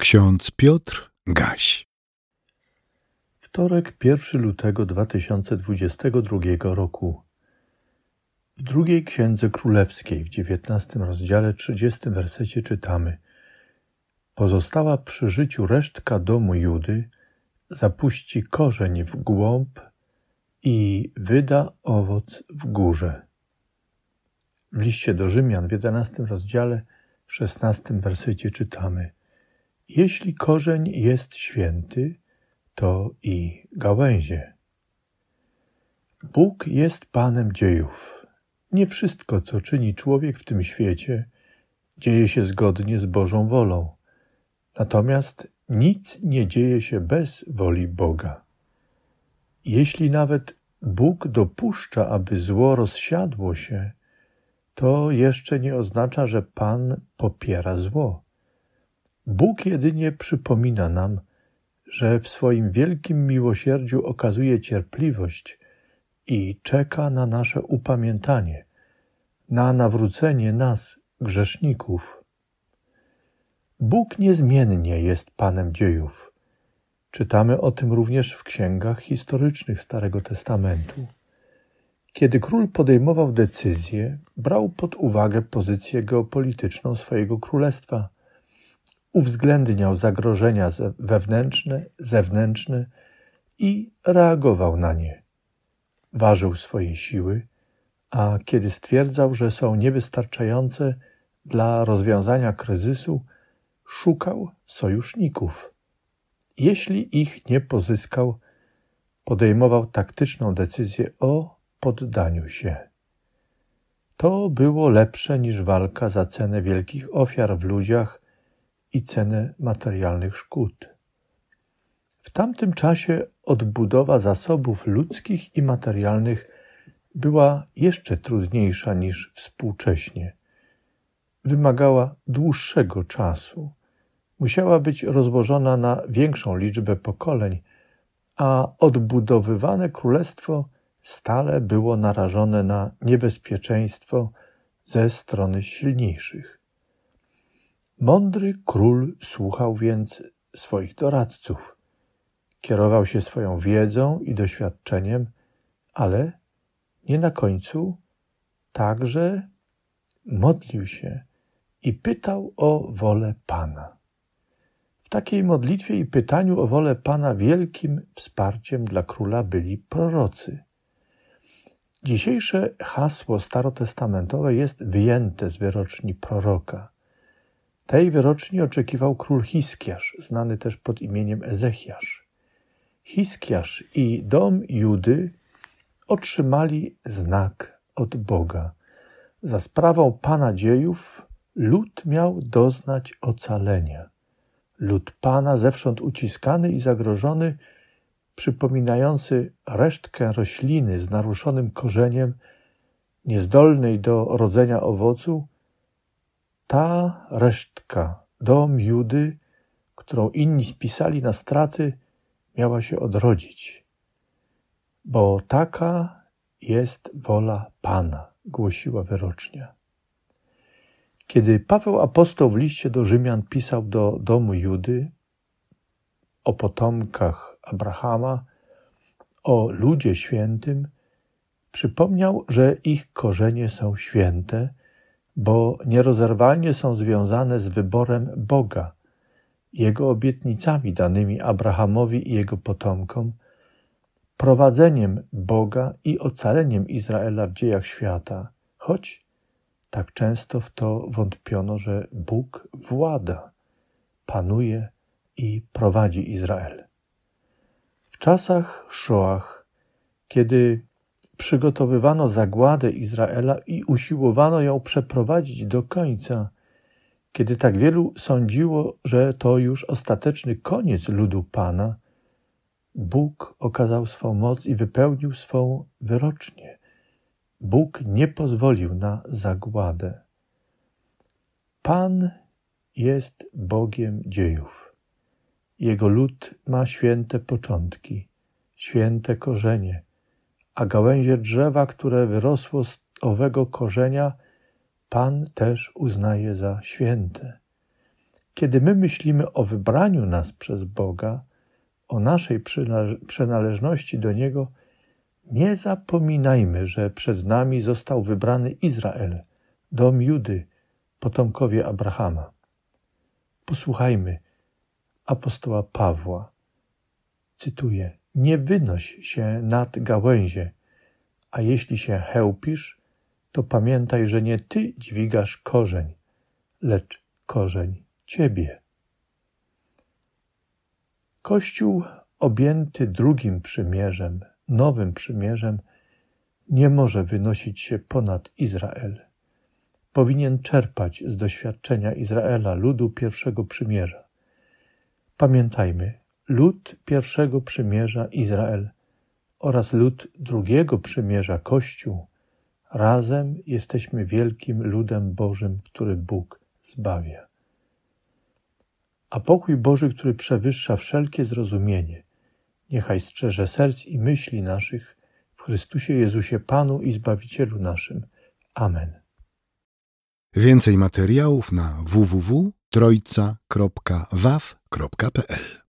Ksiądz Piotr Gaś. Wtorek 1 lutego 2022 roku. W drugiej księdze królewskiej, w 19 rozdziale 30 wersecie czytamy: Pozostała przy życiu resztka domu Judy zapuści korzeń w głąb i wyda owoc w górze. W liście do Rzymian w 11 rozdziale 16 wersecie czytamy: jeśli korzeń jest święty, to i gałęzie. Bóg jest Panem dziejów. Nie wszystko, co czyni człowiek w tym świecie, dzieje się zgodnie z Bożą wolą. Natomiast nic nie dzieje się bez woli Boga. Jeśli nawet Bóg dopuszcza, aby zło rozsiadło się, to jeszcze nie oznacza, że Pan popiera zło. Bóg jedynie przypomina nam, że w swoim wielkim miłosierdziu okazuje cierpliwość i czeka na nasze upamiętanie, na nawrócenie nas, grzeszników. Bóg niezmiennie jest Panem dziejów. Czytamy o tym również w księgach historycznych Starego Testamentu. Kiedy król podejmował decyzje, brał pod uwagę pozycję geopolityczną swojego królestwa – uwzględniał zagrożenia wewnętrzne, zewnętrzne i reagował na nie. Ważył swoje siły, a kiedy stwierdzał, że są niewystarczające dla rozwiązania kryzysu, szukał sojuszników. Jeśli ich nie pozyskał, podejmował taktyczną decyzję o poddaniu się. To było lepsze niż walka za cenę wielkich ofiar w ludziach i cenę materialnych szkód. W tamtym czasie odbudowa zasobów ludzkich i materialnych była jeszcze trudniejsza niż współcześnie. Wymagała dłuższego czasu, musiała być rozłożona na większą liczbę pokoleń, a odbudowywane królestwo stale było narażone na niebezpieczeństwo ze strony silniejszych. Mądry król słuchał więc swoich doradców. Kierował się swoją wiedzą i doświadczeniem, ale nie na końcu także modlił się i pytał o wolę Pana. W takiej modlitwie i pytaniu o wolę Pana wielkim wsparciem dla króla byli prorocy. Dzisiejsze hasło starotestamentowe jest wyjęte z wyroczni proroka. Tej wyroczni oczekiwał król Hiskiasz, znany też pod imieniem Ezechiasz. Hiskiasz i dom Judy otrzymali znak od Boga. Za sprawą Pana dziejów lud miał doznać ocalenia. Lud Pana, zewsząd uciskany i zagrożony, przypominający resztkę rośliny z naruszonym korzeniem, niezdolnej do rodzenia owocu, ta resztka, dom Judy, którą inni spisali na straty, miała się odrodzić, bo taka jest wola Pana, głosiła wyrocznia. Kiedy Paweł apostoł w liście do Rzymian pisał do domu Judy o potomkach Abrahama, o ludzie świętym, przypomniał, że ich korzenie są święte bo nierozerwalnie są związane z wyborem Boga, Jego obietnicami danymi Abrahamowi i jego potomkom, prowadzeniem Boga i ocaleniem Izraela w dziejach świata, choć tak często w to wątpiono, że Bóg włada, panuje i prowadzi Izrael. W czasach Szoach, kiedy przygotowywano zagładę Izraela i usiłowano ją przeprowadzić do końca, kiedy tak wielu sądziło, że to już ostateczny koniec ludu Pana, Bóg okazał swą moc i wypełnił swą wyrocznię. Bóg nie pozwolił na zagładę. Pan jest Bogiem dziejów. Jego lud ma święte początki, święte korzenie a gałęzie drzewa, które wyrosło z owego korzenia, Pan też uznaje za święte. Kiedy my myślimy o wybraniu nas przez Boga, o naszej przynależności do Niego, nie zapominajmy, że przed nami został wybrany Izrael, dom Judy, potomkowie Abrahama. Posłuchajmy apostoła Pawła. Cytuję: Nie wynoś się nad gałęzie, a jeśli się chełpisz, to pamiętaj, że nie ty dźwigasz korzeń, lecz korzeń ciebie. Kościół objęty drugim przymierzem, nowym przymierzem, nie może wynosić się ponad Izrael. Powinien czerpać z doświadczenia Izraela, ludu pierwszego przymierza. Pamiętajmy, lud pierwszego przymierza Izrael oraz lud drugiego przymierza Kościół, razem jesteśmy wielkim ludem Bożym, który Bóg zbawia. A pokój Boży, który przewyższa wszelkie zrozumienie, niechaj strzeże serc i myśli naszych w Chrystusie Jezusie Panu i Zbawicielu naszym. Amen. Więcej materiałów na www.trojca.waw.pl